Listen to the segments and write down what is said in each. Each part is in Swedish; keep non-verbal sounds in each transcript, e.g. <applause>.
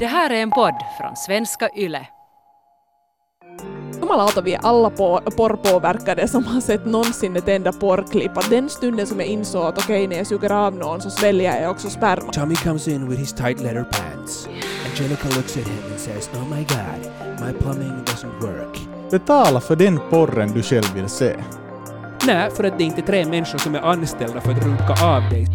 Det här är en podd från svenska YLE. Jumalauta vi är alla på, porrpåverkade som har sett någonsin ett enda porrklipp. Att den stunden som jag insåg att okej, när jag suger av någon så sväljer jag också sperma. Tommy comes in with his tight leather pants. Angelica looks at him and says, Oh my god, my plumbing doesn't work. Betala för den porren du själv vill se. Nej, för att det är inte tre människor som är anställda för att runka av dig.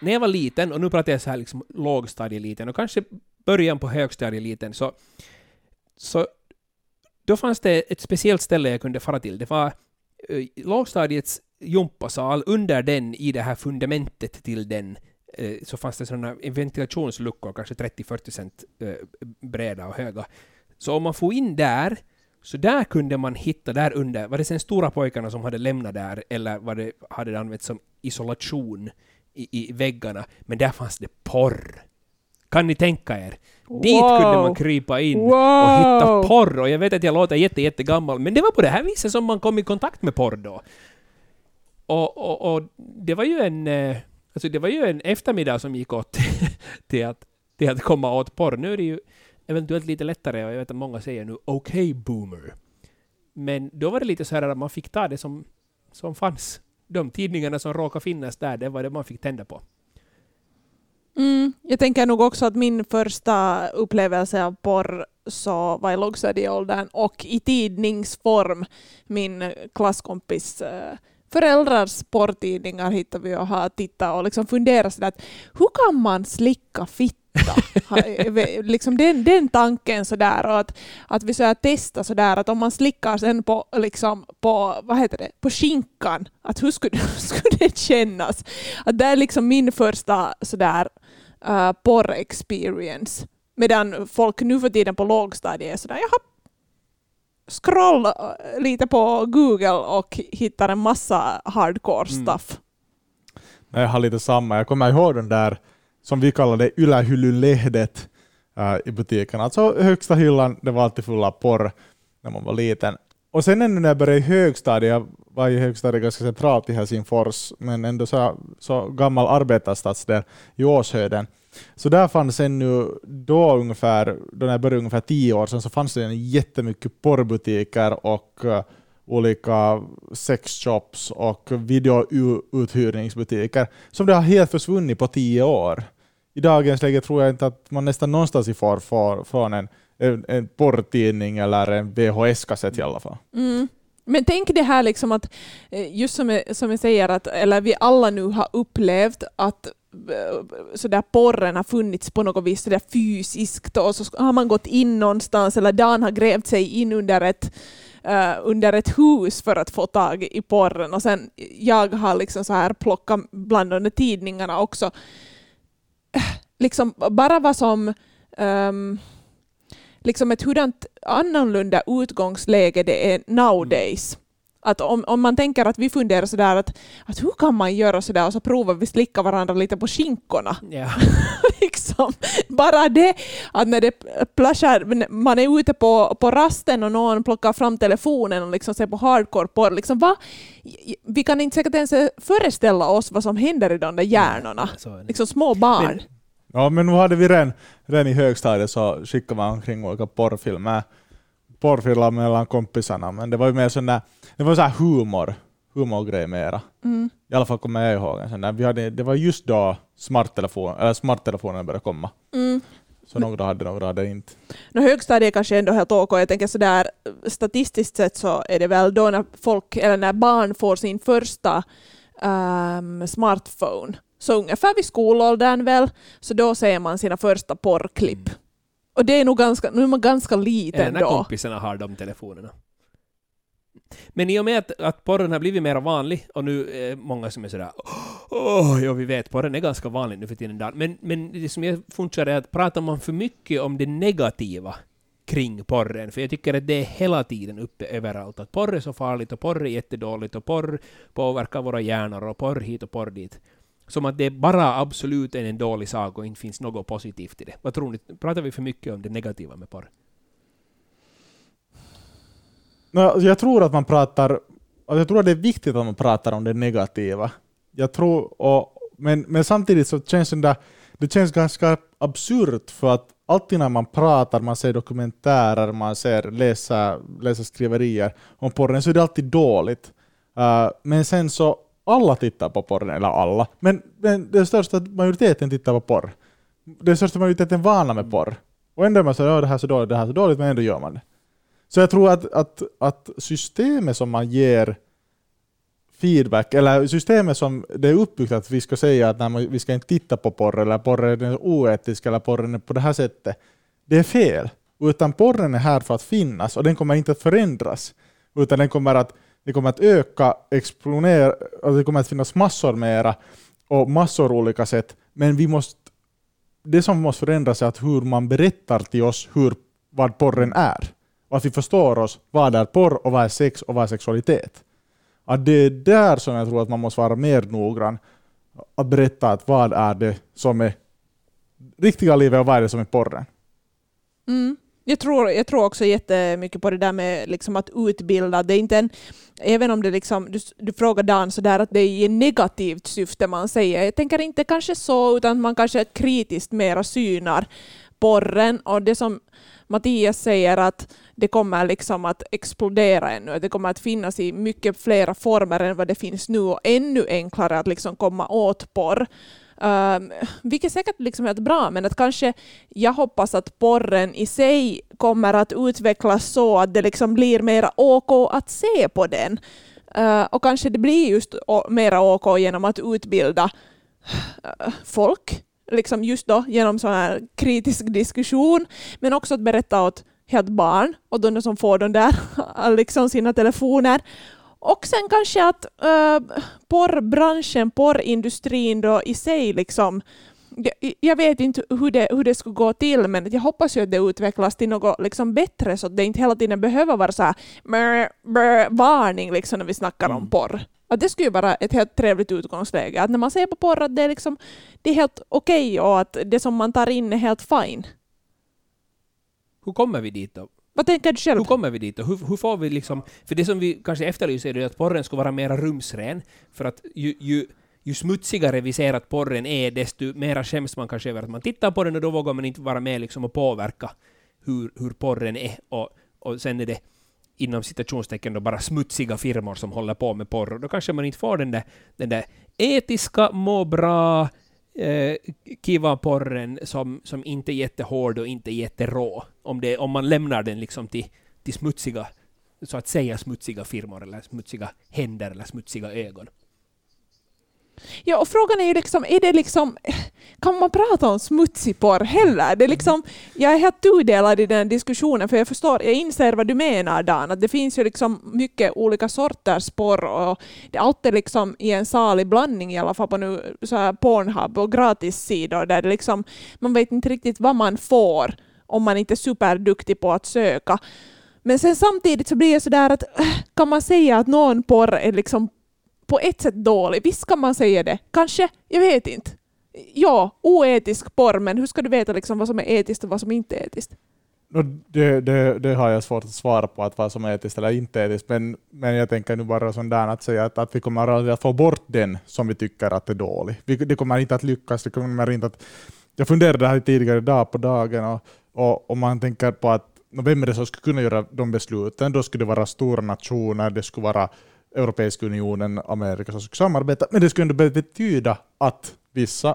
När jag var liten, och nu pratar jag så här liksom lågstadieliten och kanske början på högstadieliten, så, så då fanns det ett speciellt ställe jag kunde fara till. Det var eh, lågstadiets gympasal. Under den, i det här fundamentet till den, eh, så fanns det sådana ventilationsluckor, kanske 30-40 cent eh, breda och höga. Så om man får in där, så där kunde man hitta där under, var det sen stora pojkarna som hade lämnat där, eller var det, hade det använts som isolation i, i väggarna, men där fanns det porr. Kan ni tänka er? Dit kunde man krypa in Wow. och hitta porr. Och jag vet att jag låter jätte, jättegammal, men det var på det här viset som man kom i kontakt med porr då. Och, och, och det var ju en... eh, Alltså det var ju en eftermiddag som gick åt <laughs> till att, till att komma åt porr. Nu är det ju eventuellt lite lättare och jag vet att många säger nu okej boomer. Men då var det lite så här att man fick ta det som, som fanns. De tidningarna som råkade finnas där, det var det man fick tända på. Mm, jag tänker nog också att min första upplevelse av porr så var i lågstadieåldern och i tidningsform. Min klasskompis eh, föräldrars porrtidningar hittade vi och har tittat och liksom funderat sådär att hur kan man slicka fitta? Liksom den, den tanken sådär och att, att vi så här testar sådär att om man slickar sen på, liksom, på, vad heter det, på skinkan, att hur skulle, <laughs> hur skulle det kännas? Att det är liksom min första sådär uh, porr-experience. Medan folk nu för tiden på lågstadiet är sådär, jaha, scroll uh, lite på Google och hittar en massa hardcore Mm. stuff. Jag har lite samma. Jag kommer ihåg den där, som vi kallade ylähyllylehdet äh, i butiken. Alltså högsta hyllan, det var alltid full av porr när man var liten. Och sen ännu när jag började i högstadiet, jag var i högstadiet ganska centralt i Helsingfors, men ändå så, så gammal arbetarstadsdel i Åshöjden. Så där fanns ännu då ungefär, då när jag började ungefär tio år sedan, så fanns det jättemycket porrbutiker och äh, olika sexshops och videouthyrningsbutiker som det har helt försvunnit på tio år. I dagens läge tror jag inte att man nästan någonstans i får, från en, en, en porrtidning eller en VHS-kassett i alla fall. Mm. Men tänk det här liksom att, eh, just som jag, som jag säger, att, eller vi alla nu har upplevt att eh, så där porren har funnits på något vis så där fysiskt och så har man gått in någonstans eller Dan har grävt sig in under ett, eh, under ett hus för att få tag i porren och sen jag har liksom så här plockat bland de tidningarna också. Eh, Liksom bara vad som ehm, liksom ett hurdant annorlunda utgångsläge det är nowadays. Att om, om man tänker att vi funderar sådär att, att hur kan man göra sådär och så provar vi slicka varandra lite på skinkorna. Ja. <laughs> liksom. Bara det att när det plashar, man är ute på, på rasten och någon plockar fram telefonen och liksom ser på hardcore porr. Liksom, va? Vi kan inte säkert ens föreställa oss vad som händer i de där hjärnorna. Det. Liksom små barn. Men- Ja, men nu hade vi redan, redan i högstadiet så skickade man omkring olika porrfilmer. Porrfilmer mellan kompisarna, men det var ju mer sån där, det var så här humor, humorgrej mera. Mm. I alla fall kommer jag ihåg en sån där. Vi hade, det var just då smarttelefon, eller smarttelefonen började komma. Mm. Så några hade, några hade inte. No, högstadiet kanske ändå helt ok. Jag tänker sådär, statistiskt sett så är det väl då när folk, eller när barn får sin första ehm, smartphone. Så ungefär vid skolåldern väl, så då ser man sina första porrklipp. Och det är nog ganska, nu är man ganska Eller liten när då. kompisarna har de telefonerna. Men i och med att, att porren har blivit mer vanlig, och nu är många som är sådär åh, ja vi vet, porren är ganska vanlig nu för tiden. Dan." Men, men det som jag funderar är att pratar man för mycket om det negativa kring porren, för jag tycker att det är hela tiden uppe överallt, att porr är så farligt och porr är jättedåligt och porr påverkar våra hjärnor och porr hit och porr dit. Som att det bara absolut är en dålig sak och inte finns något positivt i det. Vad tror ni? Pratar vi för mycket om det negativa med porr? Alltså, jag tror att man pratar, alltså, jag tror att det är viktigt att man pratar om det negativa. Jag tror, och, men, men samtidigt så känns det, där, det känns ganska absurt för att alltid när man pratar, man ser dokumentärer, man ser läser, läser skriverier om porren så är det alltid dåligt. Uh, men sen så alla tittar på porren, eller alla, men, den största majoriteten tittar på porr. Den största majoriteten vana med porr. Och ändå är man så ja, det här är så dåligt, det här är så dåligt, men ändå gör man det. Så jag tror att, att, att systemet som man ger feedback, eller systemet som det är uppbyggt att vi ska säga att nej, vi ska inte titta på porr, eller porren är oetisk, eller porren är på det här sättet. Det är fel. Utan porren är här för att finnas och den kommer inte att förändras. Utan den kommer att, det kommer att öka, exponera, alltså och det kommer att finnas massor mera och massor olika sätt. Men vi måste, det som måste förändras är att hur man berättar till oss hur, vad porren är. Och att vi förstår oss, vad är porr och vad är sex och vad är sexualitet. Att det är där som jag tror att man måste vara mer noggrann. Att berätta att vad är det som är riktiga livet och vad är det som är porren. Mm. Jag tror, jag tror också jättemycket på det där med liksom att utbilda. Det är inte en, även om det liksom, du, du frågar Dan sådär att det är i negativt syfte man säger. Jag tänker inte kanske så, utan man kanske kritiskt mera synar porren. Och det som Mattias säger att det kommer liksom att explodera ännu. Det kommer att finnas i mycket flera former än vad det finns nu och ännu enklare att liksom komma åt porr. Um, vilket säkert liksom är bra, men att kanske jag hoppas att porren i sig kommer att utvecklas så att det liksom blir mer OK att se på den. Uh, och kanske det blir just mer OK genom att utbilda uh, folk, liksom just då genom sån här kritisk diskussion, men också att berätta åt helt barn och de som får de där <laughs> liksom sina telefoner. Och sen kanske att uh, porrbranschen, porrindustrin då i sig liksom jag vet inte hur det, hur det skulle gå till, men jag hoppas ju att det utvecklas till något liksom bättre så att det inte hela tiden behöver vara så här brr, brr, varning liksom när vi snackar mm. om porr. Att det skulle ju vara ett helt trevligt utgångsläge, att när man ser på porr att det är, liksom, det är helt okej okay och att det som man tar in är helt fine. Hur kommer vi dit då? Vad tänker du själv? Hur kommer vi dit och Hur, hur får vi liksom... För det som vi kanske efterlyser är att porren ska vara mera rumsren. För att ju, ju, ju smutsigare vi ser att porren är, desto mera skäms man kanske över att man tittar på den och då vågar man inte vara med liksom och påverka hur, hur porren är. Och, och sen är det inom citationstecken då bara smutsiga firmor som håller på med porr. Då kanske man inte får den där, den där etiska, må bra, eh, kiva-porren som, som inte är jättehård och inte jätterå. Om, det, om man lämnar den liksom till, till smutsiga, så att säga smutsiga firmor eller smutsiga händer eller smutsiga ögon. Ja, och frågan är ju liksom, är det liksom, kan man prata om smutsig porr heller? Det är liksom, jag är helt tudelad i den diskussionen, för jag förstår, jag inser vad du menar Dan, att det finns ju liksom mycket olika sorters porr och det är alltid liksom i en salig blandning i alla fall på nu så här Pornhub och gratissidor där det liksom, man vet inte riktigt vad man får om man inte är superduktig på att söka. Men sen samtidigt så blir det sådär att kan man säga att någon porr är liksom på ett sätt dålig. Visst kan man säga det. Kanske. Jag vet inte. Ja, oetisk porr, men hur ska du veta liksom vad som är etiskt och vad som inte är etiskt? Det, det, det, har jag svårt att svara på, att vad som är etiskt eller inte etiskt, men, men jag tänker nu bara sådär att säga att, att vi kommer att få bort den som vi tycker att är dålig. Vi, det kommer inte att lyckas. Det kommer inte att, jag funderade här tidigare idag på dagen och, och, och man tänker på att vem är det som skulle kunna göra de besluten? Då skulle det vara stora nationer, det skulle vara Europeiska unionen, Amerika som skulle samarbeta, men det skulle ändå betyda att vissa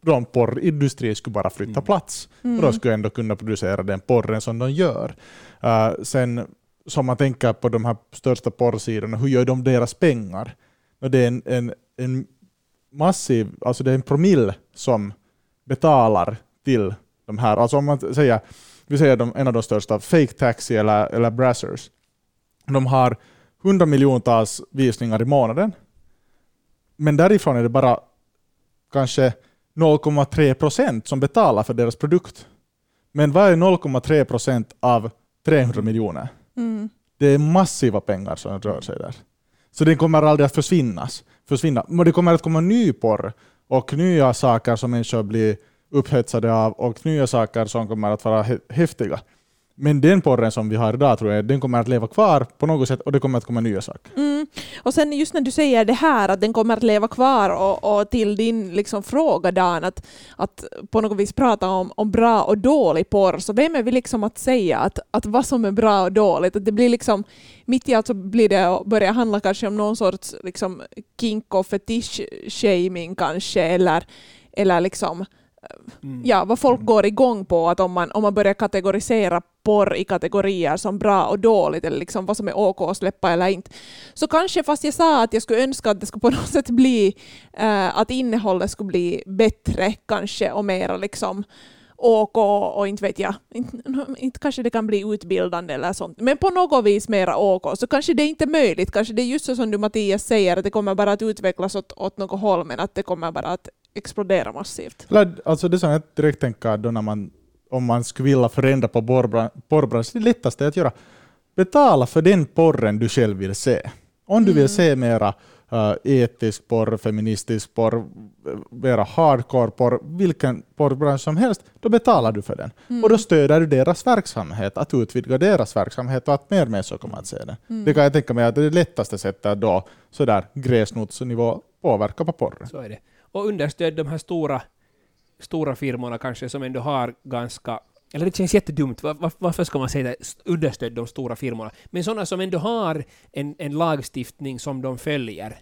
de porrindustrier skulle bara flytta mm. plats. Mm. Och då skulle ändå kunna producera den porren som de gör. Uh, sen som man tänker på de här största porrsidorna, hur gör de deras pengar? Och det är en, en, en massiv, alltså det är en promille som betalar till de här, alltså om man säger, vi säger de, en av de största, Fake Taxi eller, eller Brazzers, de har hundra miljontals visningar i månaden. Men därifrån är det bara kanske 0,3 procent som betalar för deras produkt. Men vad är 0,3 procent av 300 miljoner? Mm. Det är massiva pengar som rör sig där. Så det kommer aldrig att försvinnas. försvinna. Men det kommer att komma ny porr och nya saker som människor blir upphetsade av och nya saker som kommer att vara häftiga. Men den porren som vi har idag tror jag, den kommer att leva kvar på något sätt och det kommer att komma nya saker. Mm. Och sen just när du säger det här att den kommer att leva kvar och, och till din liksom fråga Dan, att, att på något vis prata om, om bra och dålig porr, så vem är vi liksom att säga att, att vad som är bra och dåligt? Att det blir liksom, mitt i allt så blir det att börja handla kanske om någon sorts liksom kink och fetisch-shaming kanske, eller, eller liksom ja, vad folk går igång på, att om man, om man börjar kategorisera porr i kategorier som bra och dåligt, eller liksom vad som är OK att släppa eller inte. Så kanske, fast jag sa att jag skulle önska att det skulle på <laughs> något sätt bli, eh, att innehållet skulle bli bättre kanske och mera liksom OK och inte vet jag, inte, inte kanske det kan bli utbildande eller sånt, men på något vis mera OK, så kanske det är inte möjligt, kanske det är just så som du Mattias säger, att det kommer bara att utvecklas åt, åt något håll, men att det kommer bara att explodera massivt. Alltså det som jag direkt tänker då när man, om man skulle vilja förändra på porrbran- porrbranschen, det lättaste är att göra betala för den porren du själv vill se. Om du vill Mm. se mera uh, etisk porr, feministisk porr, mera hardcore porr, vilken porrbransch som helst, då betalar du för den. Mm. Och då stöder du deras verksamhet, att utvidga deras verksamhet och att mer människor kommer att se den. Mm. Det kan jag tänka mig att det är det lättaste sättet att då sådär gräsrotsnivå påverka på porren. Så är det. Och understöd de här stora, stora firmorna kanske som ändå har ganska eller det känns jättedumt, var, var, varför ska man säga det? understöd de stora firmorna? Men sådana som ändå har en, en lagstiftning som de följer.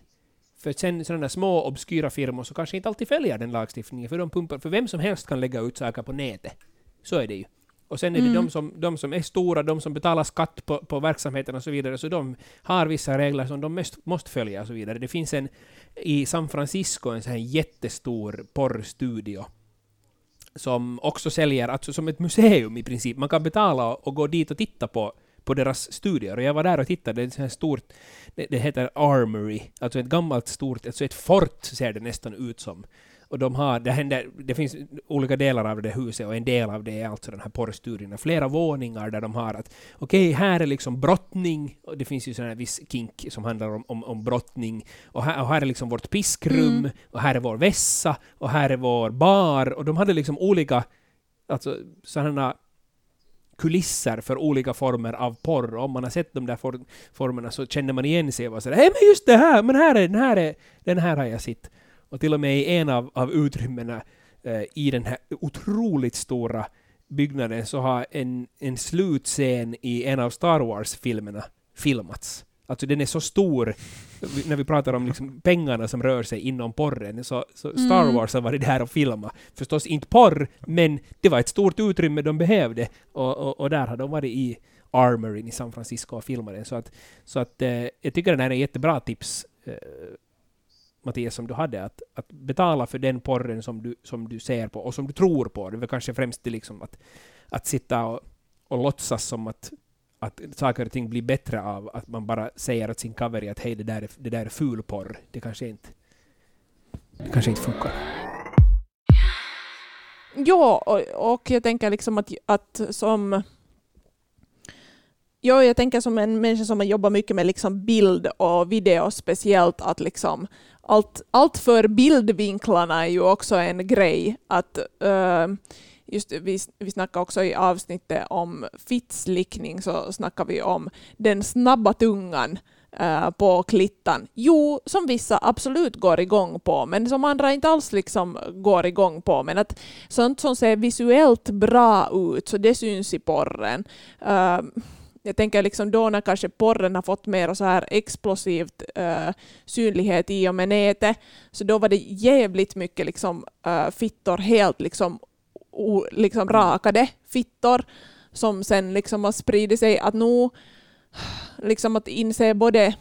För sen sådana små obskyra firmor så kanske inte alltid följer den lagstiftningen, för de pumpar, för vem som helst kan lägga ut saker på nätet. Så är det ju. Och sen är det Mm. de, som, de som är stora, de som betalar skatt på, på verksamheten och så vidare, så de har vissa regler som de mest, måste följa och så vidare. Det finns en i San Francisco en sån här jättestor porrstudio som också säljer, alltså som ett museum i princip. Man kan betala och gå dit och titta på, på deras studier. Och jag var där och tittade, det är ett sånt här stort, det, det heter Armory, alltså ett gammalt stort, alltså ett fort ser det nästan ut som. Och de har, det, händer, det finns olika delar av det huset och en del av det är alltså den här porrstudion. Flera våningar där de har att okej, här är liksom brottning, och det finns ju sån här viss kink som handlar om, om, om brottning, och här, och här är liksom vårt piskrum, Mm. och här är vår vässa, och här är vår bar, och de hade liksom olika, alltså sådana kulisser för olika former av porr. Och om man har sett de där for, formerna så känner man igen sig och sådär ”Hej men just det här, men här är den här, är, den här har jag sett”. Och till och med i en av, av utrymmena eh, i den här otroligt stora byggnaden så har en, en slutscen i en av Star Wars-filmerna filmats. Alltså den är så stor, när vi pratar om liksom pengarna som rör sig inom porren, så, så Star Mm. Wars har varit där och filmat. Förstås inte porr, men det var ett stort utrymme de behövde, och, och, och där har de varit i Armory i San Francisco och filmat den. Så att, så att eh, jag tycker det här är ett jättebra tips, eh, Mattias, som du hade, att, att betala för den porren som du, som du ser på och som du tror på. Det är väl kanske främst det liksom att, att sitta och, och låtsas som att, att saker och ting blir bättre av att man bara säger åt sin cover att hej, det där är, det där är ful porr. Det kanske inte, det kanske inte funkar. Ja, och, och jag tänker liksom att, att som... Ja, jag tänker som en människa som har jobbat mycket med liksom bild och video speciellt att liksom allt, allt för bildvinklarna är ju också en grej. Att, uh, just, vi, vi snackade också i avsnittet om fittslickning så snackade vi om den snabba tungan eh, på klittan. Jo, som vissa absolut går igång på, men som andra inte alls liksom går igång på. Men att sånt som ser visuellt bra ut, så det syns i porren. Uh, jag tänker liksom då när kanske porren har fått mer så här explosivt eh, synlighet i och med nätet, så då var det jävligt mycket liksom, eh, fittor helt liksom, o, liksom rakade fittor som sen liksom har spridit sig att nu liksom att inse både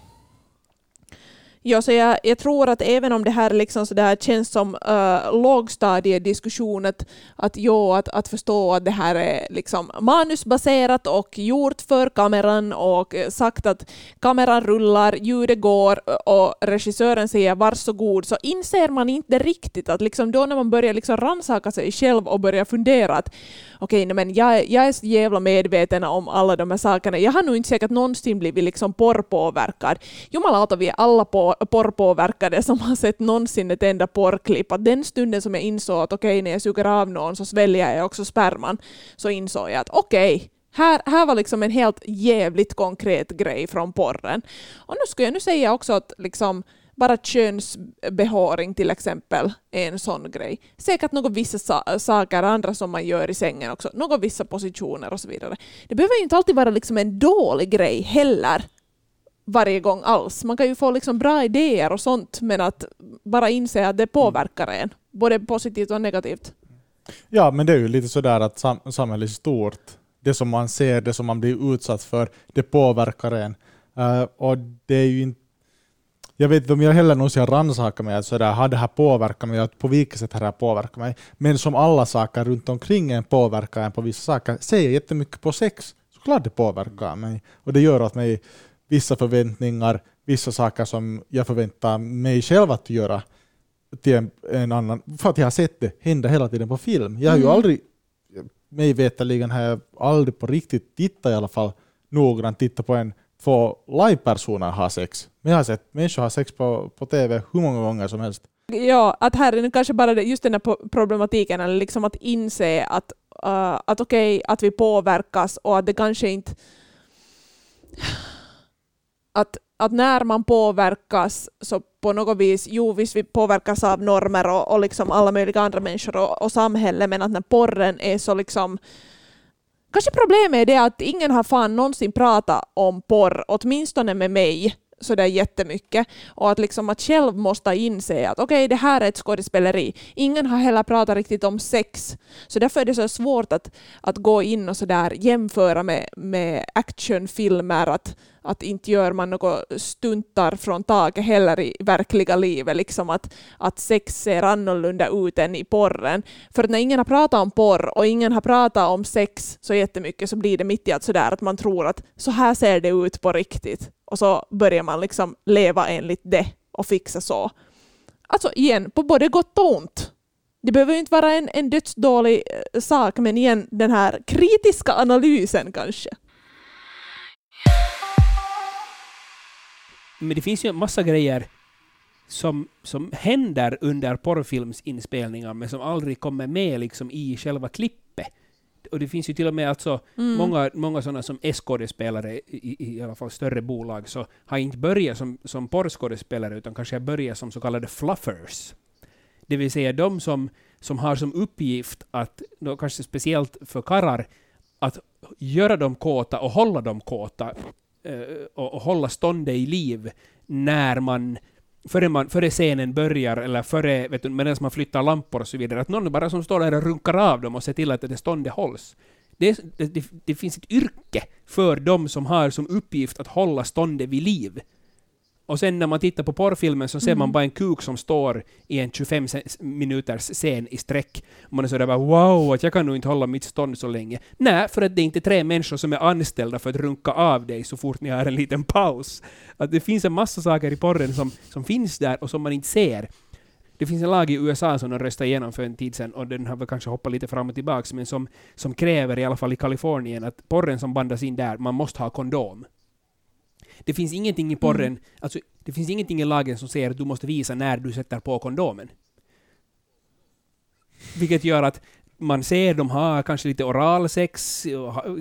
Ja, så jag, jag tror att även om det här liksom så där känns som eh, uh, lågstadiediskussion, att, att, ja, att, att förstå att det här är liksom manusbaserat och gjort för kameran och eh, sagt att kameran rullar, ljudet går eh, och regissören säger varsågod, så inser man inte riktigt att liksom då när man börjar liksom rannsaka sig själv och börjar fundera att okej, okay, men jag, jag är så jävla medveten om alla de här sakerna. Jag har nog inte säkert någonsin blivit liksom porrpåverkad. Jumalauta, vi är alla på, porrpåverkade som har sett någonsin ett enda porrklipp. Att den stunden som jag insåg att okej, okay, när jag suger av någon så sväljer jag också sperman, så insåg jag att okej, okay, Här, här var liksom en helt jävligt konkret grej från porren. Och nu skulle jag nu säga också att liksom bara könsbehåring till exempel är en sån grej. Säkert något vissa sa saker, andra som man gör i sängen också, något vissa positioner och så vidare. Det behöver ju inte alltid vara liksom en dålig grej heller varje gång alls. Man kan ju få liksom bra idéer och sånt, men att bara inse att det påverkar en, både positivt och negativt. Ja, men det är ju lite sådär att sam samhället i stort, det som man ser, det som man blir utsatt för, det påverkar en. Uh, och det är ju inte jag vet inte om jag heller någonsin har rannsakat mig att sådär, har det här påverkat mig, på vilket sätt har det här påverkat mig. Men som alla saker runt omkring en påverkar en på vissa saker. Ser jag jättemycket på sex, såklart det påverkar mig. Och det gör åt mig vissa förväntningar, vissa saker som jag förväntar mig själv att göra till en, en annan, för att jag har sett det hända hela tiden på film. Jag har ju mm. aldrig, mig veterligen har jag aldrig på riktigt tittat i alla fall noggrant tittat på en få livepersoner ha sex. Men jag har sett människor ha sex på, på TV hur många gånger som helst. Ja, att här är det kanske bara det, just den här problematiken, eller liksom att inse att, uh, att okej, okay, att vi påverkas och att det kanske inte... Att, att när man påverkas så på något vis, jo visst vi påverkas av normer och, och liksom alla möjliga andra människor och, och samhälle, men att när porren är så liksom Kanske problemet är det att ingen har fan någonsin pratat om porr, åtminstone med mig, sådär jättemycket. Och att, liksom att själv måste inse att okej, okay, det här är ett skådespeleri. Ingen har heller pratat riktigt om sex. Så därför är det så svårt att, att gå in och sådär jämföra med, med actionfilmer. Att, att inte gör man något stuntar från taket heller i verkliga livet. Liksom att, att sex ser annorlunda ut än i porren. För när ingen har pratat om porr och ingen har pratat om sex så jättemycket så blir det mitt i att sådär att man tror att så här ser det ut på riktigt. Och så börjar man liksom leva enligt det och fixa så. Alltså igen, på både gott och ont. Det behöver ju inte vara en, en dödsdålig eh, sak, men igen den här kritiska analysen kanske. Men det finns ju en massa grejer som, som händer under porrfilmsinspelningar men som aldrig kommer med liksom i själva klippet. Och det finns ju till och med alltså mm. många, många sådana som är skådespelare i, i, alla fall större bolag så har inte börjat som, som porrskådespelare utan kanske har börjat som så kallade fluffers. Det vill säga de som, som har som uppgift att, då kanske speciellt för karrar, att göra dem kåta och hålla dem kåta uh, och, och, hålla ståndet i liv när man före, man, före scenen börjar, eller före, vet du, medan man flyttar lampor och så vidare, att någon bara som står där och runkar av dem och ser till att det ståndet hålls. Det, det, det, finns ett yrke för dem som har som uppgift att hålla ståndet vid liv. Och sen när man tittar på porrfilmen så ser mm. man bara en kuk som står i en 25 minuters scen i sträck. Man är sådär bara wow, att jag kan nog inte hålla mitt stånd så länge. Nej, för att det är inte tre människor som är anställda för att runka av dig så fort ni har en liten paus. Att det finns en massa saker i porren som, som finns där och som man inte ser. Det finns en lag i USA som de röstade igenom för en tid sedan, och den har väl kanske hoppat lite fram och tillbaka, men som, som kräver, i alla fall i Kalifornien, att porren som bandas in där, man måste ha kondom. Det finns ingenting i porren, mm. alltså det finns ingenting i lagen som säger att du måste visa när du sätter på kondomen. Vilket gör att man ser de har kanske lite oralsex,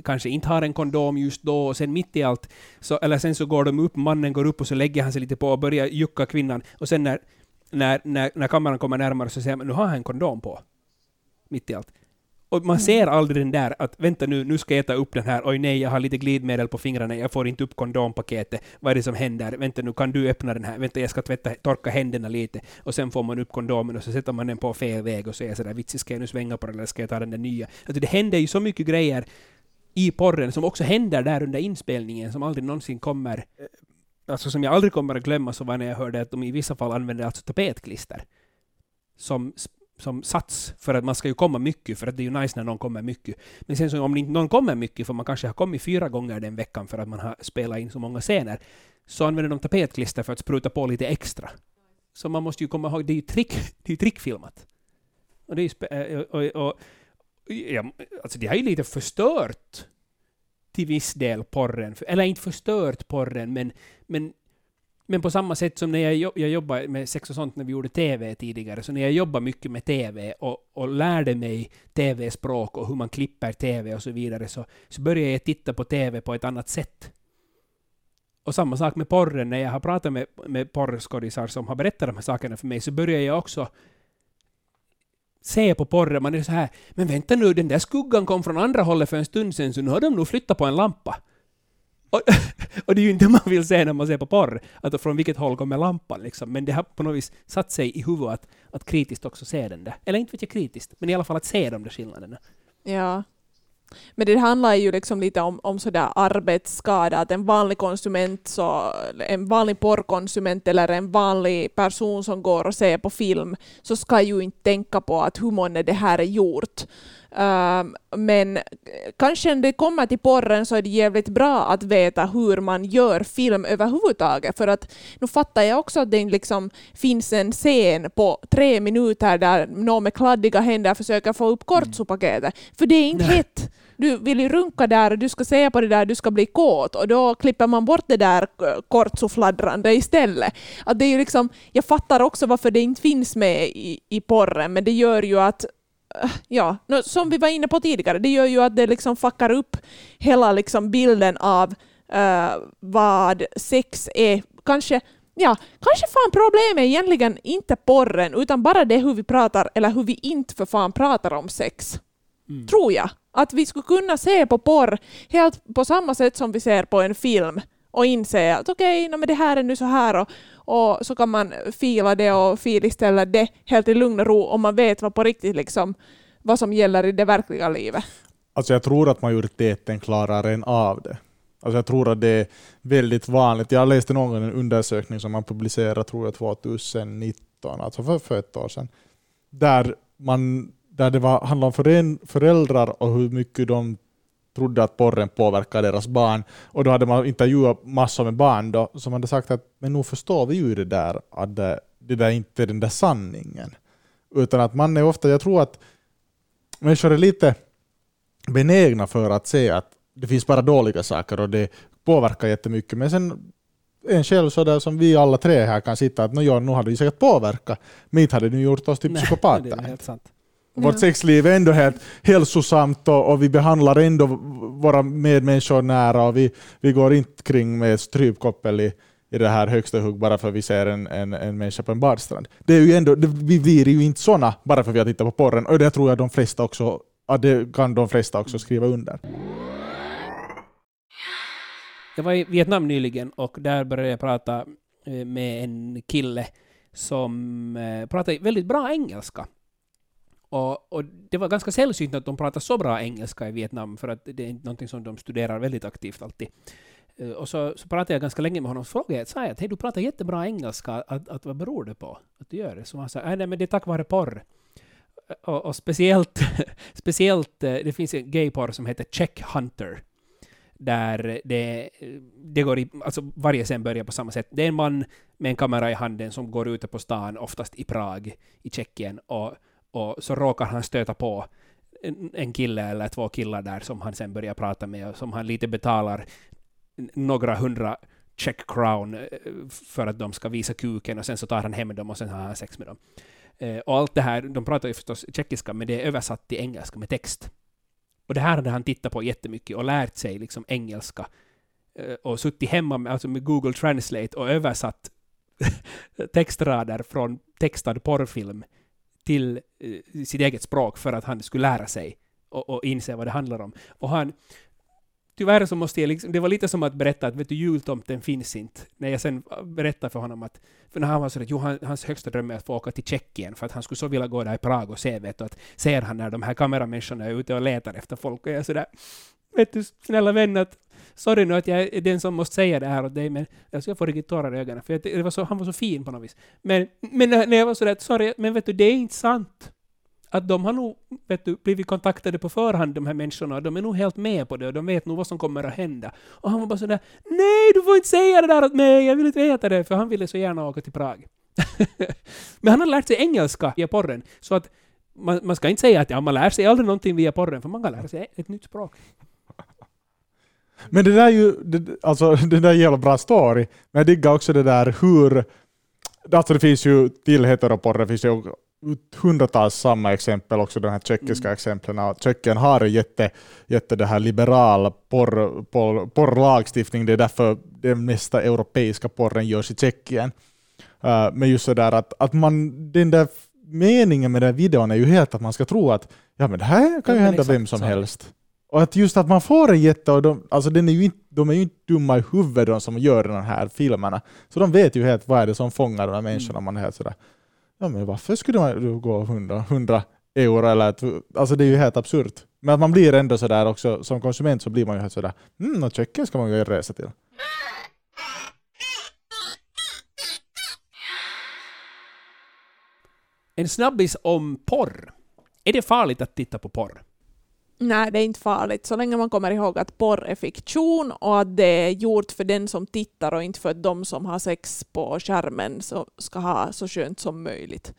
kanske inte har en kondom just då, och sen mitt i allt, så, eller sen så går de upp, mannen går upp och så lägger han sig lite på och börjar jucka kvinnan, och sen när, när, när, när kameran kommer närmare så säger man nu har han en kondom på. Mitt i allt. Och man ser mm. aldrig den där att vänta nu, nu ska jag äta upp den här, oj nej, jag har lite glidmedel på fingrarna, jag får inte upp kondompaketet, vad är det som händer? Vänta nu, kan du öppna den här? Vänta, jag ska tvätta, torka händerna lite. Och sen får man upp kondomen och så sätter man den på fel väg och säger sådär, vitsi, ska jag nu svänga på den eller ska jag ta den där nya? Alltså det händer ju så mycket grejer i porren som också händer där under inspelningen som aldrig någonsin kommer eh, alltså som jag aldrig kommer att glömma så var när jag hörde att de i vissa fall använder alltså tapetklister som som sats, för att man ska ju komma mycket, för att det är ju nice när någon kommer mycket. Men sen så om inte någon kommer mycket, för man kanske har kommit fyra gånger den veckan för att man har spelat in så många scener, så använder de tapetklister för att spruta på lite extra. Så man måste ju komma ihåg, det är ju trick, <laughs> det är trickfilmat. Och det är ju eh, och, och, och, ja, alltså det har ju lite förstört till viss del porren, eller inte förstört porren, men, men men på samma sätt som när jag, jo- jag jobbade med sex och sånt när vi gjorde TV tidigare, så när jag jobbade mycket med TV och, och lärde mig TV-språk och hur man klipper TV och så vidare, så, så började jag titta på TV på ett annat sätt. Och samma sak med porren, när jag har pratat med, med porrskådisar som har berättat de här sakerna för mig, så börjar jag också se på porren, man är så här, men vänta nu, den där skuggan kom från andra hållet för en stund sedan, så nu har de nog flyttat på en lampa. Och, <laughs> och det är ju inte det man vill se när man ser på porr, att från vilket håll kommer lampan liksom. Men det har på något vis satt sig i huvudet att, att kritiskt också se den där. Eller inte vet jag kritiskt, men i alla fall att se de där skillnaderna. Ja. Men det handlar ju liksom lite om, om sådär arbetsskada, att en vanlig konsument, så, en vanlig porrkonsument eller en vanlig person som går och ser på film, så ska ju inte tänka på att hur månne det här är gjort. Um, men kanske när det kommer till porren så är det jävligt bra att veta hur man gör film överhuvudtaget. För att nu fattar jag också att det liksom finns en scen på tre minuter där någon med kladdiga händer försöker få upp kortsopaketet. För det är inte Nej. hett. Du vill ju runka där och du ska säga på det där, du ska bli kåt och då klipper man bort det där kortsofladdrande istället. Att det är ju liksom, jag fattar också varför det inte finns med i, i porren, men det gör ju att Ja, som vi var inne på tidigare, det gör ju att det liksom fuckar upp hela liksom bilden av äh, vad sex är. Kanske, ja, kanske fan problemet är egentligen inte porren, utan bara det hur vi pratar, eller hur vi inte för fan pratar om sex Mm. tror jag. Att vi skulle kunna se på porr helt på samma sätt som vi ser på en film och inse att okej, okay, men det här är nu så här och, och så kan man fila det och filställa det helt i lugn och ro om man vet vad på riktigt liksom vad som gäller i det verkliga livet. Alltså jag tror att majoriteten klarar en av det. Alltså jag tror att det är väldigt vanligt. Jag läste någon gång en undersökning som man publicerade tror jag 2019, alltså för, för ett år sedan, där, man, där det var, handlade om föräldrar och hur mycket de trodde att porren påverkar deras barn. Och då hade man intervjuat massor med barn då, som hade sagt att men nu förstår vi ju det där, att det, det där inte är den där sanningen. Utan att man är ofta, jag tror att människor är lite benägna för att se att det finns bara dåliga saker och det påverkar jättemycket. Men sen en själv så där som vi alla tre här kan sitta att "Nå ja, nu hade det säkert påverkat, men inte hade det gjort oss till <laughs> psykopater. Vårt Ja. sexliv är ändå helt hälsosamt och, och vi behandlar ändå våra medmänniskor nära och vi, vi går inte kring med strypkoppel i, i det här högsta hugg bara för att vi ser en, en, en människa på en badstrand. Det är ju ändå, det, vi blir ju inte såna bara för att vi har tittat på porren och det tror jag de flesta också, ja, det kan de flesta också skriva under. Jag var i Vietnam nyligen och där började jag prata eh, med en kille som eh, pratade väldigt bra engelska. Och, och det var ganska sällsynt att de pratade så bra engelska i Vietnam, för att det är inte någonting som de studerar väldigt aktivt alltid. Eh, och så, så pratade jag ganska länge med honom och frågade sa jag att hej, du pratar jättebra engelska, att, att, vad beror det på att du gör det? Så han sa, äh, "Nej, men det är tack vare porr. Eh, och, och speciellt, <laughs> speciellt, eh, det finns en gayporr som heter Check Hunter där det, det går i, alltså varje scen börjar på samma sätt. Det är en man med en kamera i handen som går ute på stan, oftast i Prag, i Tjeckien, och, och så råkar han stöta på en, en kille eller två killar där som han sen börjar prata med och som han lite betalar några hundra check crown eh, för att de ska visa kuken och sen så tar han hem dem och sen har han sex med dem. Eh, och allt det här, de pratar ju förstås tjeckiska men det är översatt till engelska med text. Och det här hade han tittat på jättemycket och lärt sig liksom engelska. Eh, och suttit hemma med, alltså med Google Translate och översatt <laughs> textrader från textad porrfilm till eh, sitt eget språk för att han skulle lära sig och, och inse vad det handlar om. Och han, tyvärr så måste jag liksom, det var lite som att berätta att vet du, jultomten finns inte. När jag sen äh, berättade för honom att, för när han var så att jo, han, hans högsta dröm är att få åka till Tjeckien för att han skulle så vilja gå där i Prag och se, vet du, att ser han när de här kameramänniskorna är ute och letar efter folk och jag sådär, vet du, snälla vän, att sorry nu att jag är den som måste säga det här åt dig, men alltså jag får riktigt tårar i ögonen, för det var så, han var så fin på något vis. Men, men när jag var sådär, att sorry, men vet du, det är inte sant att de har nog vet du, blivit kontaktade på förhand, de här människorna, och de är nog helt med på det, och de vet nog vad som kommer att hända. Och han var bara sådär, nej, du får inte säga det där åt mig, jag vill inte veta det, för han ville så gärna åka till Prag. <laughs> Men han har lärt sig engelska via porren, så att man, man ska inte säga att ja, man lär sig aldrig någonting via porren, för man kan lära sig ett nytt språk. Men det där är ju, det, alltså <laughs> det där är en jävla bra story, men jag diggar också det där hur, alltså det finns ju till heteroporr, det finns ju hundratals samma exempel, också de här tjeckiska mm. exemplen. Tjeckien har jätte, jätte det här liberal porr, porr, porrlagstiftning, det är därför den mesta europeiska porren görs i Tjeckien. Uh, men just sådär att, att man, den där meningen med den videon är ju helt att man ska tro att ja, men det här kan ju hända vem som helst. Och att just att man får en jätte, och de, alltså den är ju inte, de är ju inte dumma i huvudet de som gör de här filmerna. Så de vet ju helt vad är det som fångar de här människorna. Mm. Man är helt sådär, ja men varför skulle man gå 100, 100 euro eller alltså det är ju helt absurt. Men att man blir ändå sådär också, som konsument så blir man ju helt sådär, mm, och Tjeckien ska man ju resa till. En snabbis om porr. Är det farligt att titta på porr? Nej, det är inte farligt så länge man kommer ihåg att porr är fiktion och att det är gjort för den som tittar och inte för att de som har sex på skärmen så ska ha så skönt som möjligt.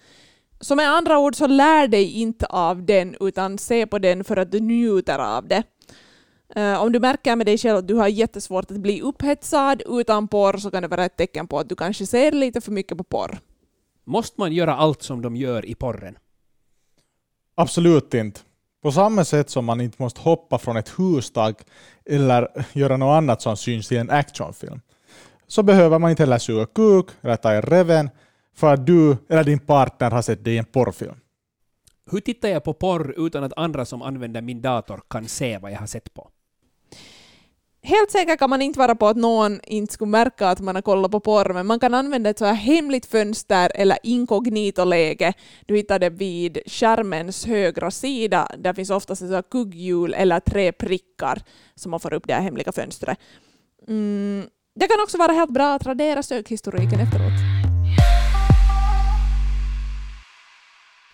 Så med andra ord så lär dig inte av den utan se på den för att du njuter av det. Uh, om du märker med dig själv att du har jättesvårt att bli upphetsad utan porr så kan det vara ett tecken på att du kanske ser lite för mycket på porr. Måste man göra allt som de gör i porren? Absolut inte. På samma sätt som man inte måste hoppa från ett hustak eller göra något annat som syns i en actionfilm, så behöver man inte heller suga kuk eller ta i reven för att du eller din partner har sett dig i en porrfilm. Hur tittar jag på porr utan att andra som använder min dator kan se vad jag har sett på? Helt säker kan man inte vara på att någon inte skulle märka att man har kollat på porr, men man kan använda ett så här hemligt fönster eller inkognito-läge. Du hittar det vid skärmens högra sida. Där finns oftast ett kugghjul eller tre prickar som man får upp det här hemliga fönstret. Mm. Det kan också vara helt bra att radera sökhistoriken efteråt.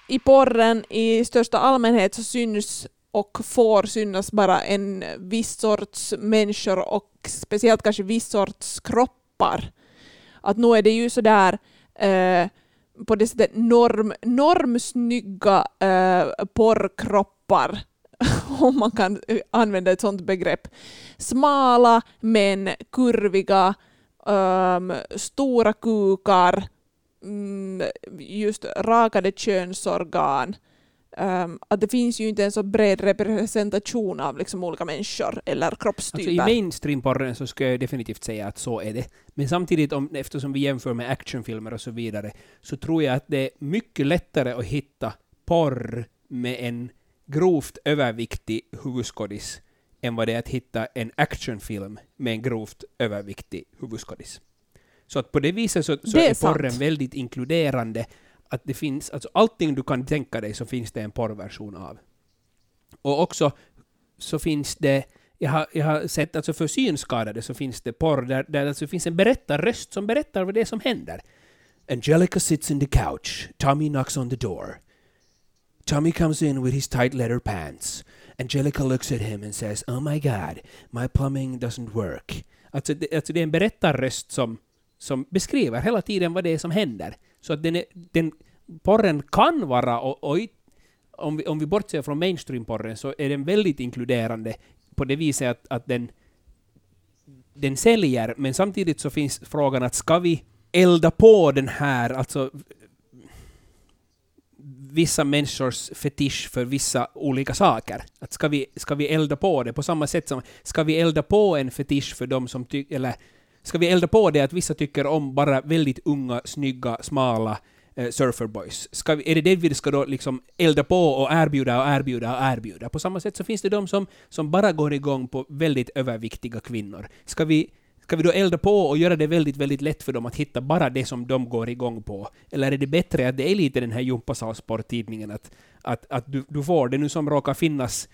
I porren i största allmänhet så syns och får synas bara en viss sorts människor och speciellt kanske viss sorts kroppar. Att nu är det ju sådär eh, på det sättet norm, normsnygga eh, porrkroppar <laughs> om man kan använda ett sådant begrepp. Smala men kurviga, um, stora kukar, mm, just rakade könsorgan, Um, att det finns ju inte en så bred representation av liksom olika människor eller kroppstyper. Alltså I mainstream-porren så skulle jag definitivt säga att så är det. Men samtidigt, om, eftersom vi jämför med actionfilmer och så vidare, så tror jag att det är mycket lättare att hitta porr med en grovt överviktig huvudskådis än vad det är att hitta en actionfilm med en grovt överviktig huvudskådis. Så att på det viset så, så det är, är porren väldigt inkluderande att det finns, alltså allting du kan tänka dig så finns det en porrversion av. Och också så finns det, jag har, jag har sett alltså för synskadade så finns det porr där, där alltså finns en berättarröst som berättar vad det är som händer. Angelica sits in the couch. Tommy knocks on the door. Tommy comes in with his tight leather pants. Angelica looks at him and says, Oh my god, my plumbing doesn't work. Alltså det, alltså det är en berättarröst som, som beskriver hela tiden vad det är som händer. Så att den, är, den porren kan vara, och, och om, vi, om vi bortser från mainstream-porren, så är den väldigt inkluderande på det viset att, att den, den säljer, men samtidigt så finns frågan att ska vi elda på den här, alltså vissa människors fetisch för vissa olika saker. Att ska, vi, ska vi elda på det på samma sätt som ska vi elda på en fetisch för de som tycker, eller ska vi elda på det att vissa tycker om bara väldigt unga, snygga, smala eh, surferboys? Ska vi, är det det vi ska då liksom elda på och erbjuda och erbjuda och erbjuda? På samma sätt så finns det de som, som bara går igång på väldigt överviktiga kvinnor. Ska vi Ska vi då elda på och göra det väldigt, väldigt lätt för dem att hitta bara det som de går igång på? Eller är det bättre att det är lite den här jumpasalsporttidningen, att, att, att du, du får det nu som råkar finnas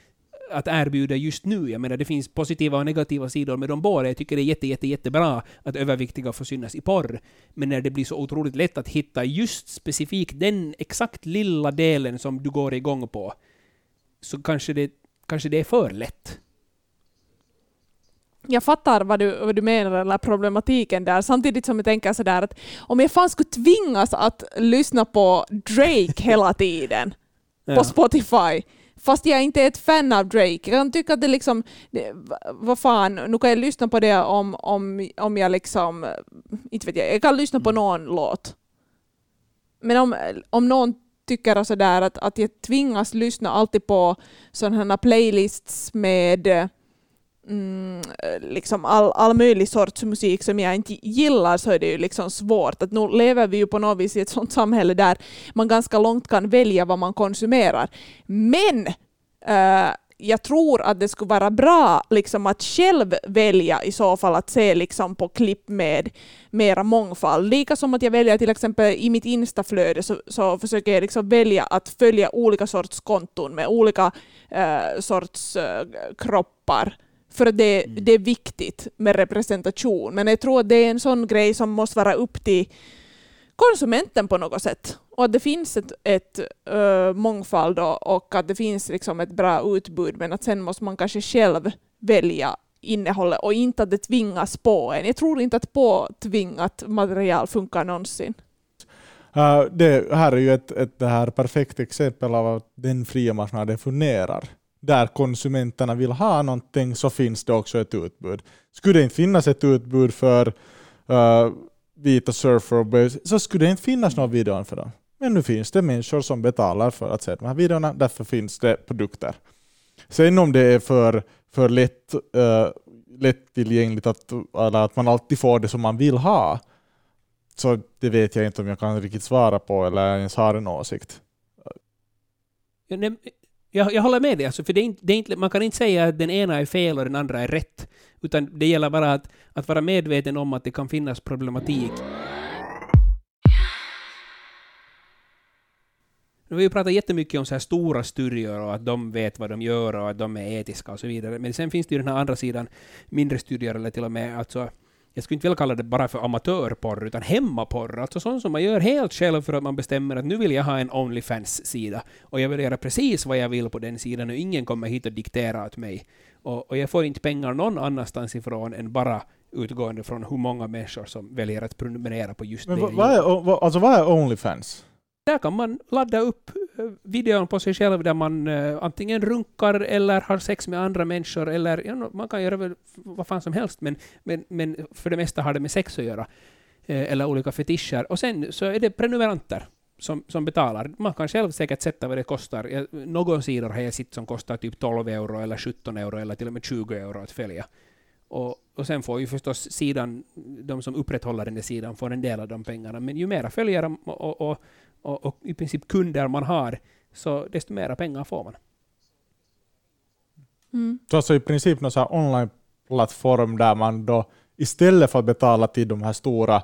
att erbjuda just nu. Jag menar, det finns positiva och negativa sidor med de båda. Jag tycker det är jätte, jätte, jättebra att överviktiga får synas i porr. Men när det blir så otroligt lätt att hitta just specifikt den exakt lilla delen som du går igång på, så kanske det, kanske det är för lätt. Jag fattar vad du, vad du menar, eller problematiken där, samtidigt som jag tänker sådär att om jag fan skulle tvingas att lyssna på Drake hela tiden <laughs> ja. på Spotify, fast jag inte är ett fan av Drake. Jag tycka att det liksom, det, vad fan, nu kan jag lyssna på det om, om, om jag liksom, inte vet jag, jag kan lyssna på Mm. någon låt. Men om, om någon tycker sådär att, att jag tvingas lyssna alltid på sådana här playlists med mm, liksom all, all möjlig sorts musik som jag inte gillar så är det ju liksom svårt. Att nu lever vi ju på något vis i ett sånt samhälle där man ganska långt kan välja vad man konsumerar. Men äh, jag tror att det skulle vara bra liksom, att själv välja i så fall att se liksom, på klipp med mera mångfald. Lika som att jag väljer till exempel i mitt instaflöde så, så försöker jag liksom välja att följa olika sorts konton med olika eh, sorts eh, kroppar. För det, det är viktigt med representation. Men jag tror att det är en sån grej som måste vara upp till konsumenten på något sätt. Och att det finns ett, ett uh, mångfald och, och att det finns liksom ett bra utbud men att sen måste man kanske själv välja innehållet och inte att det tvingas på en. Jag tror inte att påtvingat material funkar någonsin. Uh, det här är ju ett, ett det här perfekt exempel av att den fria marknaden fungerar. Där konsumenterna vill ha någonting så finns det också ett utbud. Skulle det inte finnas ett utbud för uh, vita surfer så skulle det inte finnas någon video för dem. Men nu finns det människor som betalar för att se de här videorna, därför finns det produkter. Sen om det är för, för lätt, uh, lättillgängligt att, eller att man alltid får det som man vill ha, så det vet jag inte om jag kan riktigt svara på eller ens har en åsikt. Ja, nej, jag, jag håller med dig, alltså, för det är inte, det är inte, man kan inte säga att den ena är fel och den andra är rätt. Utan det gäller bara att, att vara medveten om att det kan finnas problematik. Nu har vi ju pratat jättemycket om så här stora studier och att de vet vad de gör och att de är etiska och så vidare. Men sen finns det ju den här andra sidan, mindre studier eller till och med alltså jag skulle inte vilja kalla det bara för amatörporr, utan hemmaporr. Alltså sånt som man gör helt själv för att man bestämmer att nu vill jag ha en Onlyfans-sida. Och jag vill göra precis vad jag vill på den sidan och ingen kommer hit och diktera åt mig. Och, och jag får inte pengar någon annanstans ifrån än bara utgående från hur många människor som väljer att prenumerera på just Men det. vad, vad, är, alltså vad är Onlyfans? Där kan man ladda upp eh, videon på sig själv där man eh, antingen runkar eller har sex med andra människor eller ja, man kan göra väl vad fan som helst men, men, men för det mesta har det med sex att göra. Eh, eller olika fetischer. Och sen så är det prenumeranter som, som betalar. Man kan själv säkert sätta vad det kostar. Jag, någon sidor har jag sett som kostar typ 12 euro eller 17 euro eller till och med 20 euro att följa. Och, och sen får ju förstås sidan, de som upprätthåller den där sidan får en del av de pengarna. Men ju mera följare och, och, och och, och i princip kunder man har, så desto mera pengar får man. Mm. Så alltså i princip någon online-plattform där man då istället för att betala till de här stora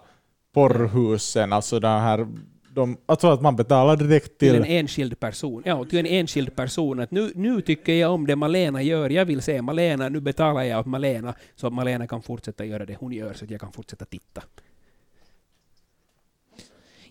porrhusen, alltså den här de, alltså att man betalar direkt Till till... en enskild person. Ja, till en enskild person. Att nu, nu tycker jag om det Malena gör. Jag vill se Malena. Nu betalar jag åt Malena så att Malena kan fortsätta göra det hon gör så att jag kan fortsätta titta.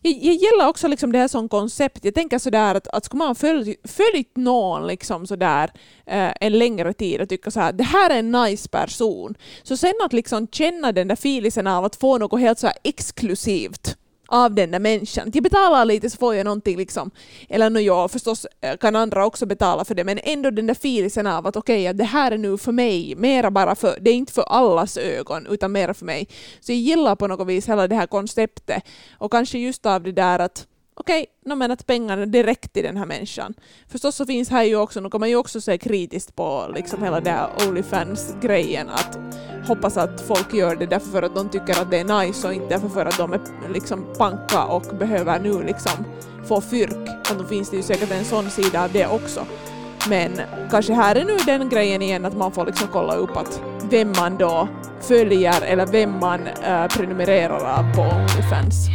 Jag, jag gillar också liksom det här som koncept. Jag tänker sådär att, att skulle man följt, följt någon liksom sådär, eh, en längre tid och tycka så här, det här är en nice person, så sen att liksom känna den där filisen av att få något helt så exklusivt av den där människan. Jag betalar lite så får jag någonting liksom. Eller nu ja, förstås eh, kan andra också betala för det, men ändå den där filisen av att okej, okay, det här är nu för mig, mera bara för, det är inte för allas ögon, utan mera för mig. Så jag gillar på något vis hela det här konceptet. Och kanske just av det där att okej, okay, men att pengarna direkt till den här människan. Förstås så finns här ju också, nu kan man ju också se kritiskt på liksom hela den här Onlyfans-grejen, att hoppas att folk gör det därför för att de tycker att det är nice och inte därför för att de är liksom panka och behöver nu liksom få fyrk. Och då finns det ju säkert en sån sida av det också. Men kanske här är nu den grejen igen att man får liksom kolla upp att vem man då följer eller vem man äh, prenumererar på Onlyfans.